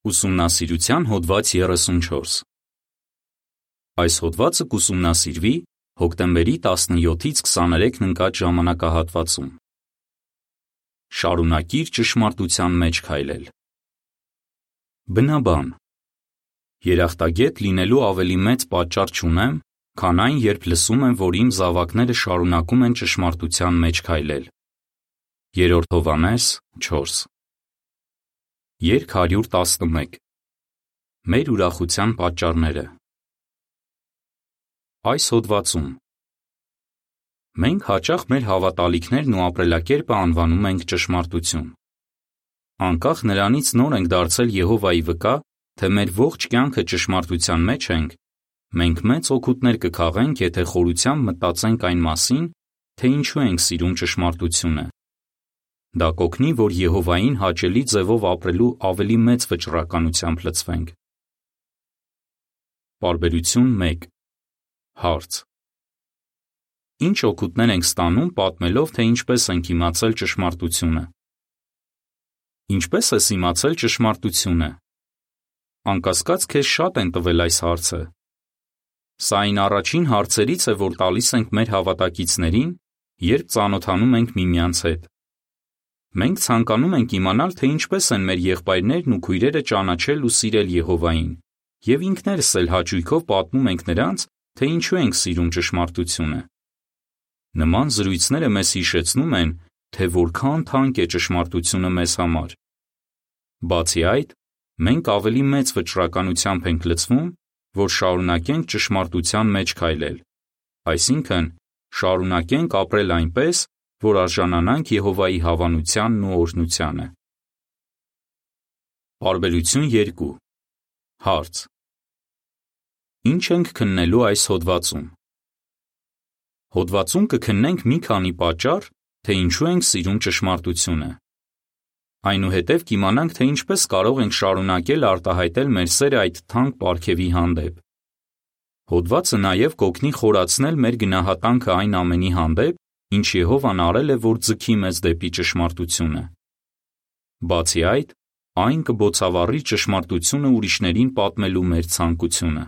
Ուսումնասիրության հոդված 34 Այս հոդվածը կուսումնասիրվի հոկտեմբերի 17-ից 23-ն ընկած ժամանակահատվածում։ Շարունակիր ճշմարտության մեջ քայլել։ Բնաբան Երախտագետ լինելու ավելի մեծ պատճառ չունեմ, քան այն, երբ լսում եմ, որ իմ զավակները շարունակում են ճշմարտության մեջ քայլել։ Երրորդ Հովհաննես 4 Երգ 111 Մեր ուրախության պատճառները Այս հոդվածում. Մենք հաճախ մեր հավատալիքներն ու ապրելակերպը անվանում ենք ճշմարտություն։ Անկախ նրանից նոր ենք դարձել Եհովայի վկա, թե մեր ողջ կյանքը ճշմարտության մեջ ենք, մենք մեծ օգուտներ կքաղենք, եթե խորությամբ մտածենք այն մասին, թե ինչու ենք սիրում ճշմարտությունը։ Դա կօգնի, որ Եհովային հաճելի ձևով ապրելու ավելի մեծ վճռականությամբ լցվենք։ Պարբերություն 1 Հարց. Ինչ օգուտներ ենք ստանում պատմելով, թե ինչպես ենք իմացել ճշմարտությունը։ Ինչպե՞ս ես իմացել ճշմարտությունը։ Անկասկած քեզ շատ են տվել այս հարցը։ Սա այն առաջին հարցերից է, որ տալիս ենք մեր հավատակիցներին, երբ ծանոթանում ենք միմյանց հետ։ Մենք ցանկանում ենք իմանալ, թե ինչպես են մեր եղբայրներն ու քույրերը ճանաչել ու սիրել Եհովային, եւ ինքներս էլ հաճույքով պատմում ենք նրանց, թե ինչու ենք սիրում ճշմարտությունը։ Նման զրույցները մեզ հիշեցնում են, թե որքան թանկ է ճշմարտությունը մեզ համար։ Բացի այդ, մենք ավելի մեծ վճռականությամբ ենք լցվում, որ շարունակենք ճշմարտության մեջ քայլել։ Այսինքն, շարունակենք ապրել այնպես, որ արժանանանք Եհովայի հավանությանն ու օրհնությանը։ Պարբերություն 2 Հարց. Ինչ ենք քննելու այս հոդվածում։ Հոդվածում կքննենք մի քանի պատճառ, թե ինչու ենք սիրում ճշմարտությունը։ Այնուհետև կիմանանք, թե ինչպես կարող ենք շարունակել արտահայտել մեր սերը այդ թանկ պարգևի հանդեպ։ Հոդվածը նաև կօգնի խորացնել մեր գնահատանքը այն ամենի հանդեպ, ինչ Եհովան արել է, որ ձգի մեզ դեպի ճշմարտությունը։ Բացի այդ, այն կբոցավառի ճշմարտությունը ուրիշներին պատմելու մեր ցանկությունը։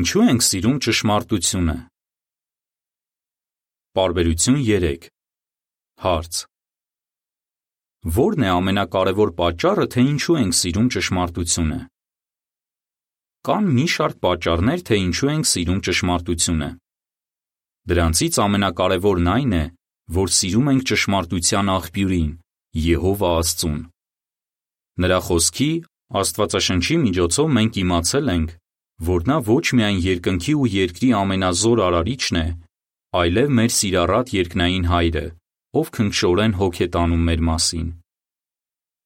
Ինչու ենք սիրում ճշմարտությունը։ Պարբերություն 3 Հարց. Որն է ամենակարևոր պատճառը, թե ինչու ենք սիրում ճշմարտությունը։ Կան մի շարք պատճառներ, թե ինչու ենք սիրում ճշմարտությունը։ Դրանցից ամենակարևորն այն է, որ սիրում ենք ճշմարտության աղբյուրին՝ Եհովա Աստծուն։ Նրա խոսքի, Աստվածաշնչի միջոցով մենք իմացել ենք, որ նա ոչ միայն երկնքի ու երկրի ամենազոր արարիչն է, այլև մեր սիրառատ երկնային Հայրը, ով քնքշորեն հոգ է տանում մեր մասին։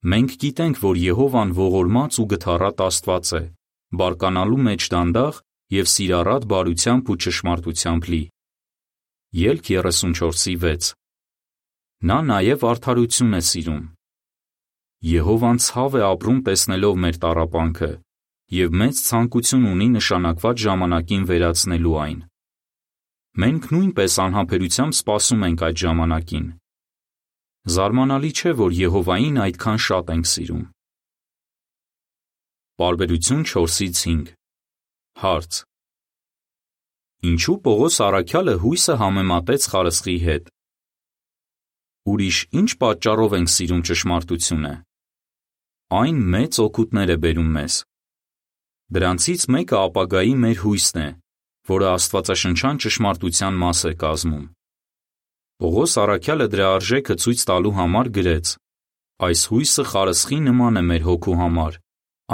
Մենք գիտենք, որ Եհովան ողորմած ու գթառատ Աստված է, բարկանալու մեջ դանդաղ եւ սիրառատ բարությամբ ու ճշմարտությամբ լի։ Ելք 34:6 Նա նաև արդարություն է սիրում։ Եհովան ցավ է ապրում տեսնելով մեր տառապանքը եւ մեծ ցանկություն ունի նշանակված ժամանակին վերացնելու այն։ Մենք նույնպես անհամբերությամբ սպասում ենք այդ ժամանակին։ Զարմանալի չէ, որ Եհովային այդքան շատ ենք սիրում։ Պարբերություն 4-ից 5 Հարց. Ինչու Պողոս առաքյալը հույսը համեմատեց խարսխի հետ։ Ուրիշ ինչ պատճառով ենք սիրում ճշմարտությունը։ Այն մեծ օգուտներ է բերում մեզ։ Դրանցից մեկը ապագայի մեր հույսն է, որը Աստվածաշնչյան ճշմարտության մաս է կազմում։ Պողոս առաքյալը դրա արժեքը ցույց տալու համար գրեց. Այս հույսը խարսխի նման է մեր հոգու համար,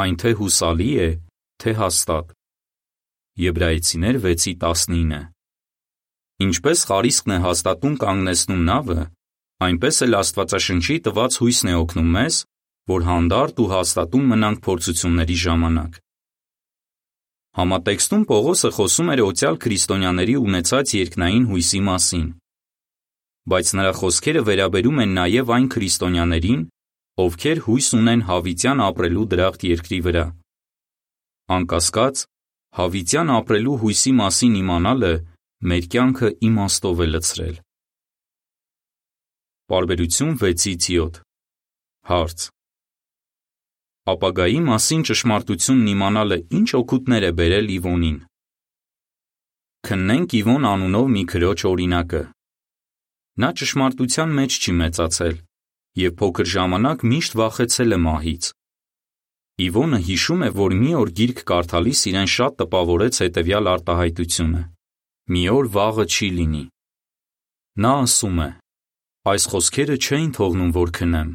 այն թե հուսալի է, թե հաստատ։ Եբրայեցիներ 6:19 Ինչպես խարիսկն է հաստատուն կանգնեցնում նավը, այնպես էլ Աստվածաշնչի տված հույսն է օգնում մեզ, որ հանդարտ ու հաստատուն մնանք փորձությունների ժամանակ։ Համատեքստում Պողոսը խոսում էր օցիալ քրիստոնյաների ունեցած երկնային հույսի մասին։ Բայց նրա խոսքերը վերաբերում են նաև այն քրիստոնյաներին, ովքեր հույս ունեն հավիտյան ապրելու դրախտ երկրի վրա։ Անկասկած, Հավիտյան ապրելու հույսի մասին իմանալը մեր կյանքը իմաստով է լցրել։ Պարբերություն 6-ից 7 Հարց. Ապագայի մասին ճշմարտությունն իմանալը ինչ օգուտներ է բերել Իվոնին։ Քննենք Իվոն անունով մի քրոջ օրինակը։ Նա ճշմարտության մեջ չի մեծացել եւ փոքր ժամանակ միշտ վախեցել է մահից։ Իվոնը հիշում է, որ մի օր գիրք կարդալիս իրեն շատ տպավորեց հետևյալ արտահայտությունը. «Մի օր վաղը չի լինի»։ Նա ասում է. Այս խոսքերը չէին թողնում, որ քնեմ։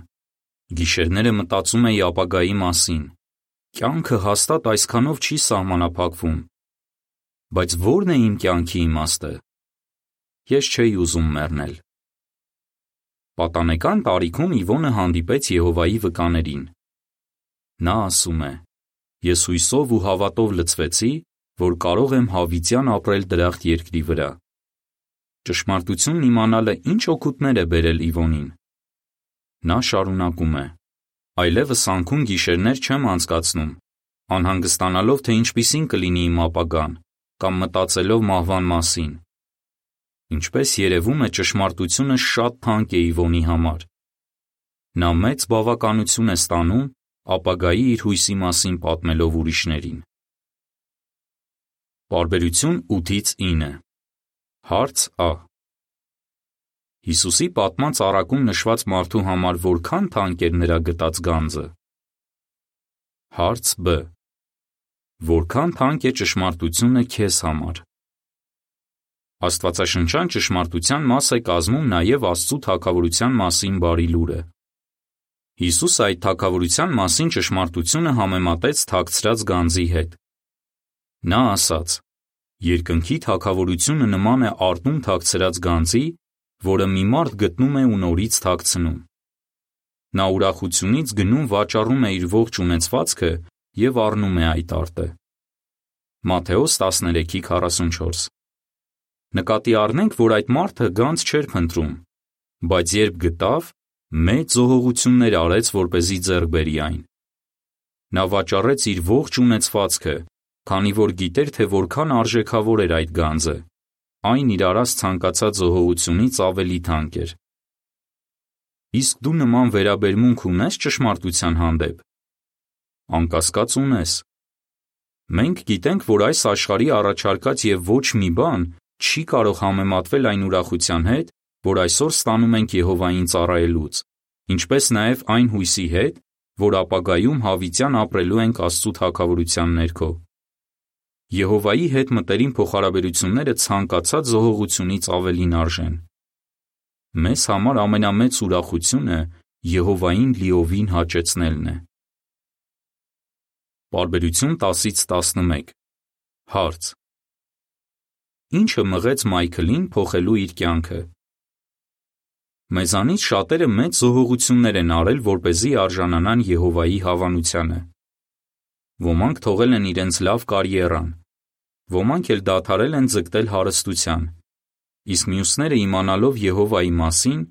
Գիշերները մտածում էի ապագայի մասին։ Կյանքը հաստատ այսքանով չի սահմանափակվում։ Բայց ո՞րն է իմ կյանքի իմաստը։ Ես չէի ուզում մեռնել։ Պատանեկան տարիքում Իվոնը հանդիպեց Եհովայի վկաներին։ Նա ասում է. Ես հույսով ու հավատով լցվեցի, որ կարող եմ հավիտյան ապրել դրախտ երկրի վրա։ Ճշմարտությունն իմանալը ինչ օգուտներ է բերել Իվոնին։ Նա շարունակում է. Այլևս անքուն գիշերներ չեմ անցկացնում, անհանգստանալով, թե ինչպիսին կլինի իմ ապագան, կամ մտածելով մահվան մասին։ Ինչպես երևում է, ճշմարտությունը շատ թանկ է Իվոնի համար։ Նա մեծ բավականություն է ստանում ապագայի իր հույսի մասին պատմելով ուրիշներին։ Պարբերություն 8-ից 9 Հարց Ա. Հիսուսի պատմած առակում նշված մարդու համար որքան թանկ էր նրա գտած գանձը։ Հարց Բ. Որքան թանկ է ճշմարտությունը քեզ համար։ Աստվածաշնչյան ճշմարտության մաս է կազմում նաև Աստծու թագավորության մասին բարի լուրը։ Հիսուսը այդ թագավորության մասին ճշմարտությունը համեմատեց թաքցրած գանձի հետ։ Նա ասաց. Երկնքի թագավորությունը նման է արտում թաքցրած գանձի, որը մի մարդ գտնում է ու նորից թաքցնում։ Նա ուրախությունից գնում վաճառում է իր ողջ ունեցվածքը եւ առնում է այդ արտը։ Մատթեոս 13:44 Նկատի առնենք, որ այդ մարդը գանձ չէր փնտրում, բայց երբ գտավ, մեծ զոհողություններ արեց, որպեսզի ձեռք բերի այն։ Նա վաճառեց իր ողջ ունեցվածքը, քանի որ գիտեր, թե որքան արժեքավոր էր այդ գանձը։ Այն իր արած ցանկացած զոհողությունից ավելի թանկ էր։ Իսկ դու նման վերաբերմունք ունես ճշմարտության հանդեպ։ Անկասկած ունես։ Մենք գիտենք, որ այս աշխարհի առաջարկած եւ ոչ մի բան չի կարող համեմատվել այն ուրախության հետ, որ այսօր ստանում ենք Եհովային ծառայելուց, ինչպես նաև այն հույսի հետ, որ ապագայում հավիտյան ապրելու ենք Աստծու թագավորության ներքո։ Եհովայի հետ մտերիմ փոխհարաբերությունները ցանկացած զոհողությունից ավելին արժեն։ Մեզ համար ամենամեծ ուրախությունը Եհովային լիովին հաճեցնելն է։ Պարբերություն 10-ից 11 Հարց. Ինչը մղեց Մայքլին փոխելու իր կյանքը։ Մեզանից շատերը մեծ զոհողություններ են արել, որպեսզի արժանանան Եհովայի հավանությանը։ Ոմանք թողել են իրենց լավ կարիերան, ոմանք էլ դադարել են ձգտել հարստության, իսկ մյուսները իմանալով Եհովայի մասին,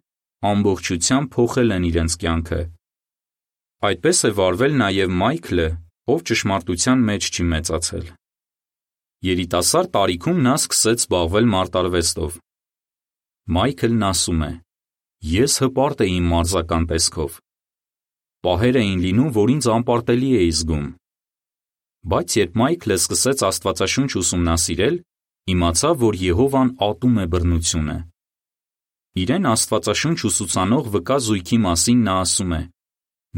ամբողջությամբ փոխել են իրենց կյանքը։ Այդպես է վարվել նաև Մայքլը, ով ճշմարտության մեջ չի մեծացել։ Երիտասարդ տարիքում նա սկսեց զբաղվել մարտարվեստով։ Մայքլն ասում է. Ես հպարտ էի մարզական տեսքով։ Պահեր էին լինում, որ ինձ անպարտելի էի զգում։ Բայց երբ Մայքլը սկսեց Աստվածաշունչ ուսումնասիրել, իմացավ, որ Եհովան ատում է բռնությունը։ Իրեն Աստվածաշունչ ուսուցանող վկա զույգի մասին նա ասում է.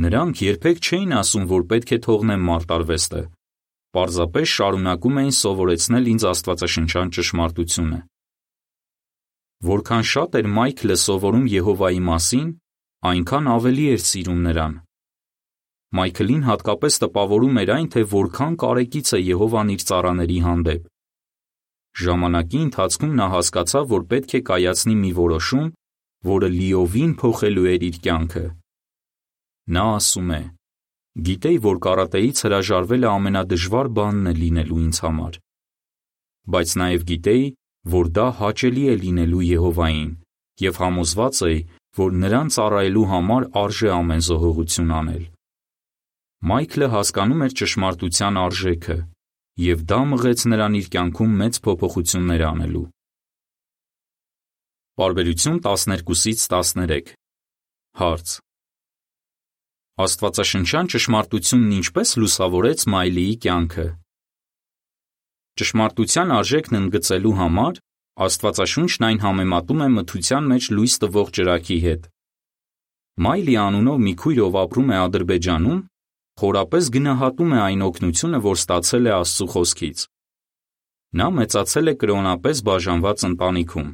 Նրանք երբեք չէին ասում, որ պետք է թողնեմ մարտարվեստը, պարզապես շարունակում էին սովորեցնել ինձ աստվածաշնչյան ճշմարտությունը։ Որքան շատ էր Մայքլը սովորում Եհովայի մասին, այնքան ավելի էր սիրում նրան։ Մայքլին հատկապես տպավորում էր այն, թե որքան կարեկից է Եհովան իր ծառաների հանդեպ։ Ժամանակի ընթացքում նա հասկացավ, որ պետք է կայացնի մի որոշում, որը լիովին փոխելու էր իր կյանքը։ Նա ասում է. Գիտեի, որ կարատեից հրաժարվելը ամենադժվար բանն է լինելու ինձ համար։ Բայց նաև գիտեի, որ դա հաճելի է լինելու Եհովային, եւ համոզված էի, որ նրան ծառայելու համար արժե ամեն զոհողություն անել։ Մայքլը հասկանում էր ճշմարտության արժեքը, եւ դա մղեց նրան իր կյանքում մեծ փոփոխություններ անելու։ Պարբերություն 12-ից 13 Հարց. Աստվածաշնչյան ճշմարտությունն ինչպես լուսավորեց Մայլիի կյանքը։ Ճշմարտության արժեքն ընդգծելու համար Աստվածաշունչն այն համեմատում է մթության մեջ լույս տվող ջրակի հետ։ Մայլի անունով մի քույր, ով ապրում է Ադրբեջանում, խորապես գնահատում է այն օգնությունը, որ ստացել է Աստծո խոսքից։ Նա մեծացել է կրոնապես բաժանված ընտանիքում։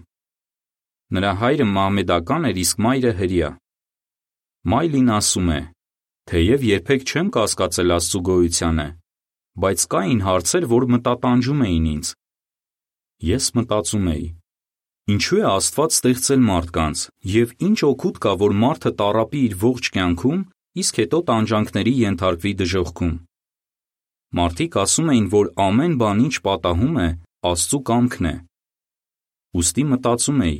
Նրա հայրը մահմեդական էր, իսկ մայրը հրեա։ Մայլին ասում է. Թեև երբեք չեմ կասկածել Աստծո գոյությանը, բայց կային հարցեր, որ մտատանջում էին ինձ։ Ես մտածում էի. Ինչու է Աստված ստեղծել մարդկանց եւ ինչ օգուտ կա, որ մարդը տարապի իր ողջ կյանքում, իսկ հետո տանջանքների ենթարկվի դժոխքում։ Մարդիկ ասում էին, որ ամեն բան, ինչ պատահում է, Աստծո կամքն է։ Ոստի մտածում էի.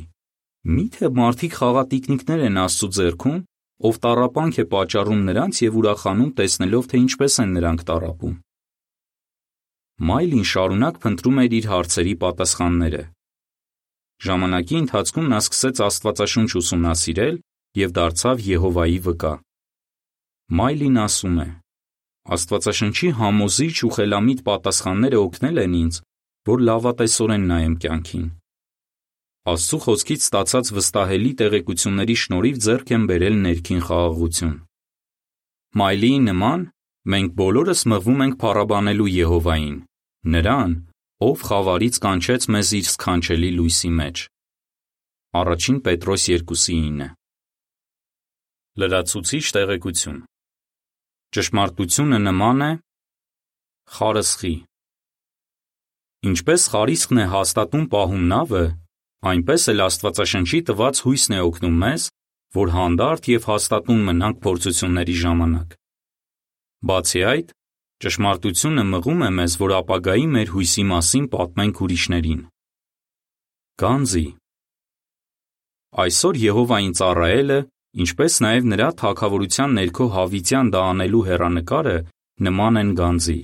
Միթե մարդիկ խաղատիկնիկներ են Աստծո ձեռքում, ով տարապանք է պատճառում նրանց եւ ուրախանում տեսնելով, թե ինչպես են նրանք տարապում։ Մայլին շարունակ փնտրում էր իր հարցերի պատասխանները։ Ժամանակի ընթացքում նա սկսեց Աստվածաշունչ ուսումնասիրել եւ դարձավ Եհովայի վկա։ Մայլին ասում է. Աստվածաշնչի համոզիչ ու խելամիտ պատասխանները օգնել են ինձ, որ լավատեսորեն նայեմ կյանքին։ Աստծո խոսքից ստացած վստահելի տեղեկությունների շնորհիվ ձեռք եմ բերել ներքին խաղաղություն։ Մայլիի նման մենք բոլորս մղվում ենք փառաբանելու Եհովային, Նրան, ով խավարից կանչեց մեզ իր սքանչելի լույսի մեջ։ Առաջին Պետրոս 2:9 Լրացուցիչ տեղեկություն Ճշմարտությունը նման է. Խարսխի։ Ինչպես խարիսխն է հաստատուն պահում նավը, այնպես էլ Աստվածաշնչի տված հույսն է օգնում մեզ, որ հանդարտ եւ հաստատուն մնանք փորձությունների ժամանակ։ Բացի այդ, ճշմարտությունը մղում է մեզ, որ ապագայի մեր հույսի մասին պատմենք ուրիշներին։ Գանձի Այսօր Եհովային ծառայելը, ինչպես նաև նրա թակավորության ներքո հավիտյան դա անելու հերանեկարը նման են գանձի։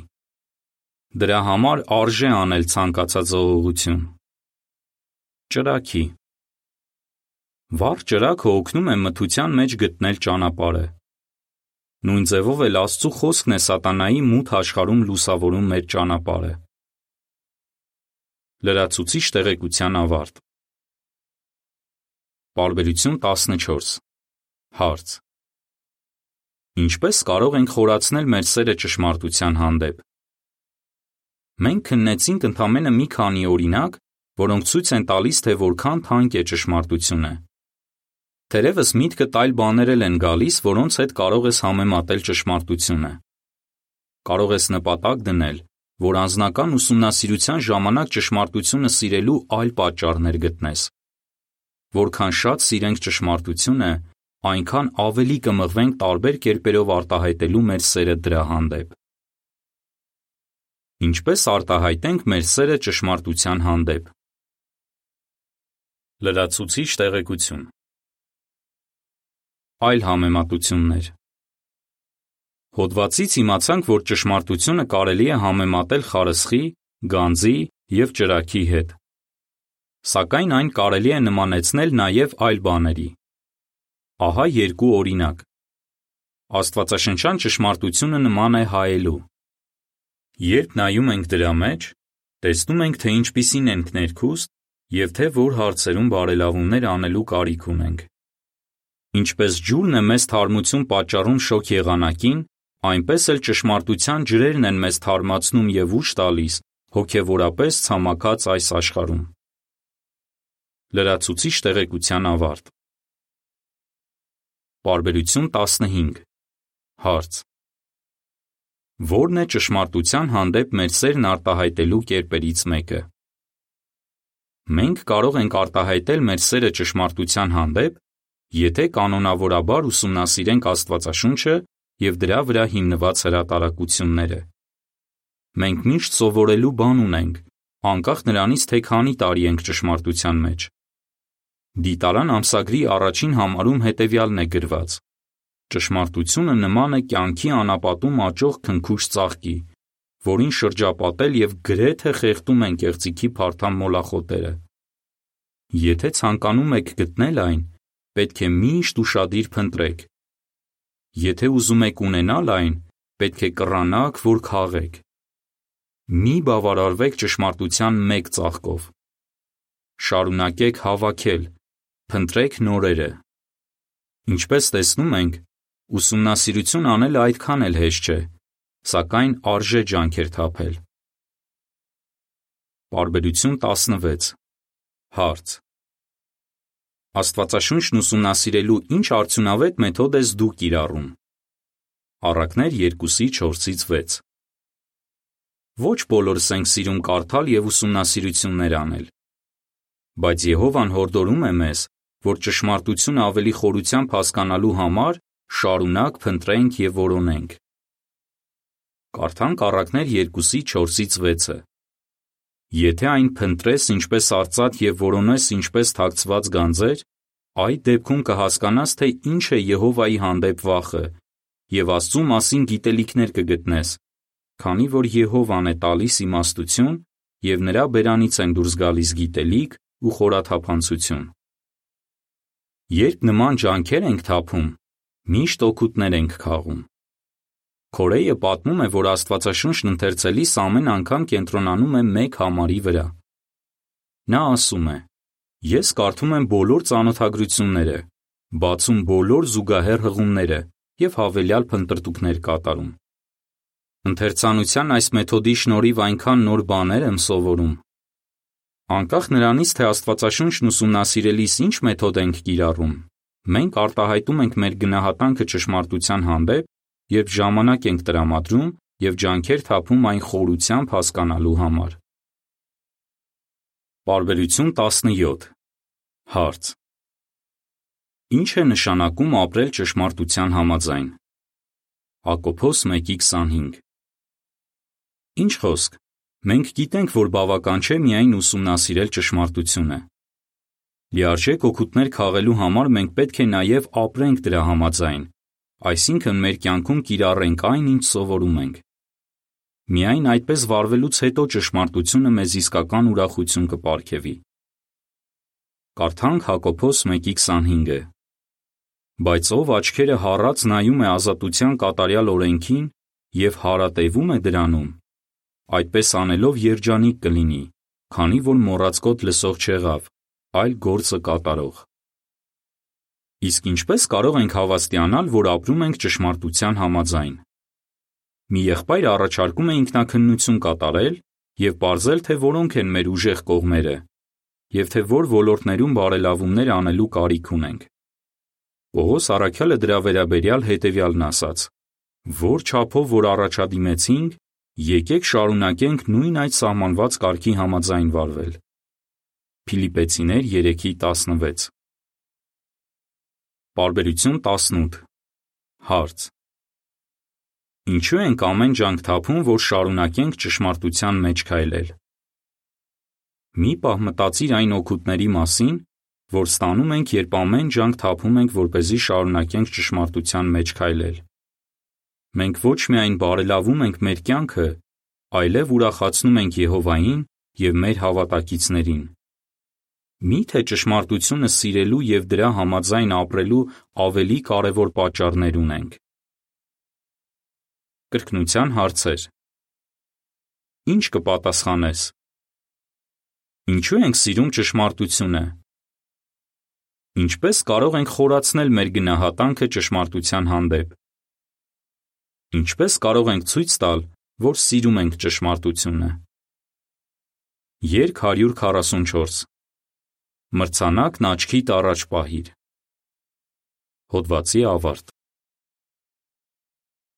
Դրա համար արժե անել ցանկացած զողողություն։ Ճրագի Վառ ճրագը օգնում է մթության մեջ գտնել ճանապարհը։ Նույն ձևով էլ Աստծո խոսքն է սատանայի մութ աշխարհում լուսավորում մեր ճանապարհը։ Լրացուցիչ տեղեկության ավարտ։ Պարբերություն 14 Հարց. Ինչպես կարող ենք խորացնել մեր սերը ճշմարտության հանդեպ։ Մենք քննեցինք ընդամենը մի քանի օրինակ, որոնք ցույց են տալիս, թե որքան թանկ է ճշմարտությունը։ Թերևս միտքդ այլ բաներ էլ են գալիս, որոնց հետ կարող ես համեմատել ճշմարտությունը։ Կարող ես նպատակ դնել, որ անձնական ուսումնասիրության ժամանակ ճշմարտությունը սիրելու այլ պատճառներ գտնես։ Որքան շատ սիրենք ճշմարտությունը, այնքան ավելի կմղվենք տարբեր կերպերով արտահայտելու մեր սերը դրա հանդեպ։ Ինչպես արտահայտենք մեր սերը ճշմարտության հանդեպ։ Լրացուցիչ տեղեկություն Այլ համեմատություններ Հոդվածից իմացանք, որ ճշմարտությունը կարելի է համեմատել խարսխի, գանձի և ճրագի հետ։ Սակայն այն կարելի է նմանեցնել նաև այլ բաների։ Ահա երկու օրինակ։ Աստվածաշնչյան ճշմարտությունը նման է հայելու։ Երբ նայում ենք դրա մեջ, տեսնում ենք, թե ինչպիսին ենք ներքուստ և թե որ հարցերում բարելավումներ անելու կարիք ունենք։ Ինչպես ջուրն է մեզ թարմություն պատճառում շոգ եղանակին, այնպես էլ ճշմարտության ջրերն են մեզ թարմացնում և ուժ տալիս հոգևորապես ցամաքած այս աշխարհում։ Լրացուցիչ տեղեկության ավարտ։ Պարբերություն 15 Հարց. Որն է ճշմարտության հանդեպ մեր սերն արտահայտելու կերպերից մեկը։ Մենք կարող ենք արտահայտել մեր սերը ճշմարտության հանդեպ, Եթե կանոնավորաբար ուսումնասիրենք Աստվածաշունչը և դրա վրա հիմնված հրատարակությունները։ Մենք միշտ սովորելու բան ունենք, անկախ նրանից, թե քանի տարի ենք ճշմարտության մեջ։ Դիտարան ամսագրի առաջին համարում հետևյալն է գրված. Ճշմարտությունը նման է կյանքի անապատում աճող քնքուշ ծաղկի, որին շրջապատել եւ գրեթե խեղդում են կեղծիքի փարթամ մոլախոտերը։ Եթե ցանկանում եք գտնել այն, պետք է միշտ ուշադիր փնտրեք։ Եթե ուզում եք ունենալ այն, պետք է կռանաք, որ քաղեք։ Մի բավարարվեք ճշմարտության մեկ ծաղկով։ Շարունակեք հավաքել, փնտրեք նորերը։ Ինչպես տեսնում ենք, ուսումնասիրություն անելը այդքան էլ հեշտ չէ, սակայն արժե ջանքեր թափել։ Պարբերություն 16 Հարց. Աստվածաշունչն ուսումնասիրելու ինչ արդյունավետ մեթոդ ես դու կիրառում։ Առակներ 2-4-ից 6 Ոչ բոլորս ենք սիրում կարդալ եւ ուսումնասիրություններ անել։ Բայց Եհովան հորդորում է մեզ, որ ճշմարտությունը ավելի խորությամբ հասկանալու համար շարունակ փնտրենք եւ որոնենք։ Կարդանք առակներ 2-ի 4-ից 6-ը։ Եթե այն փնտրես ինչպես արծաթ եւ որոնես ինչպես թաքցված գանձեր, այդ դեպքում կհասկանաս, թե ինչ է Եհովայի հանդեպ վախը, եւ Աստծու մասին գիտելիքներ կգտնես, քանի որ Եհովան է տալիս իմաստություն և նրա բերանից են դուրս գալիս գիտելիք ու խորաթափանցություն։ Երբ նման ջանքեր ենք թափում, միշտ օգուտներ ենք քաղում։ Քորեյը պատմում է, որ Աստվածաշունչն ընթերցելիս ամեն անգամ կենտրոնանում է մեկ համարի վրա։ Նա ասում է. Ես կարդում եմ բոլոր ծանոթագրությունները, բացում բոլոր զուգահեռ հղումները և հավելյալ փնտրտուքներ կատարում։ Ընթերցանության այս մեթոդի շնորհիվ այնքան նոր բաներ եմ սովորում։ Անկախ նրանից, թե Աստվածաշունչն ուսումնասիրելիս ինչ մեթոդ ենք կիրառում, մենք արտահայտում ենք մեր գնահատանքը ճշմարտության հանդեպ, երբ ժամանակ ենք տրամադրում եւ ջանքեր թափում այն խորությամբ հասկանալու համար։ Պարբերություն 17 Հարց. Ինչ է նշանակում ապրել ճշմարտության համաձայն։ Հակոբոս 1:25 Ինչ խոսք։ Մենք գիտենք, որ բավական չէ միայն ուսումնասիրել ճշմարտությունը։ Լիարժեք օգուտներ քաղելու համար մենք պետք է նաև ապրենք դրա համաձայն, այսինքն մեր կյանքում կիրառենք այն, ինչ սովորում ենք։ Միայն այդպես վարվելուց հետո ճշմարտությունը մեզ իսկական ուրախություն կպարգևի։ Կարդանք Հակոբոս 1:25-ը։ Բայց ով աչքերը հառած նայում է ազատության կատարյալ օրենքին եւ հարատևում է դրանում, այդպես անելով երջանիկ կլինի, քանի որ մոռացկոտ լսող չեղավ, այլ գործը կատարող։ Իսկ ինչպես կարող ենք հավաստիանալ, որ ապրում ենք ճշմարտության համաձայն։ Մի եղբայր առաջարկում է ինքնաքննություն կատարել եւ ողջել, թե որոնք են մեր ուժեղ կողմերը եւ թե որ ոլորտներում բարելավումներ անելու կարիք ունենք։ Պողոս Արաքյալը դրա վերաբերյալ հետևյալն ասաց. Որ չափով որ առաջադիմեցինք, Եկեք շարունակենք նույն այդ սահմանված կարգի համաձայն վարվել։ Փիլիպեցիներ 3:16 Պարբերություն 18 Հարց. Ինչու ենք ամեն ջանք թափում, որ շարունակենք ճշմարտության մեջ քայլել։ Մի պահ մտածիր այն օգուտների մասին, որ ստանում ենք, երբ ամեն ջանք թափում ենք, որպեսզի շարունակենք ճշմարտության մեջ քայլել։ Մենք ոչ միայն բարելավում ենք մեր կյանքը, այլև ուրախացնում ենք Եհովային և մեր հավատակիցներին։ Մի՞թե ճշմարտությունը սիրելու և դրա համաձայն ապրելու ավելի կարևոր պատճառներ ունենք։ Կրկնության հարցեր. Ինչ կպատասխանես։ Ինչու ենք սիրում ճշմարտությունը։ Ինչպես կարող ենք խորացնել մեր գնահատանքը ճշմարտության հանդեպ։ Ինչպես կարող ենք ցույց տալ, որ սիրում ենք ճշմարտությունը։ Երկ 144 Մրցանակն աչքիդ առաջ պահիր։ Հոդվացի ավարտ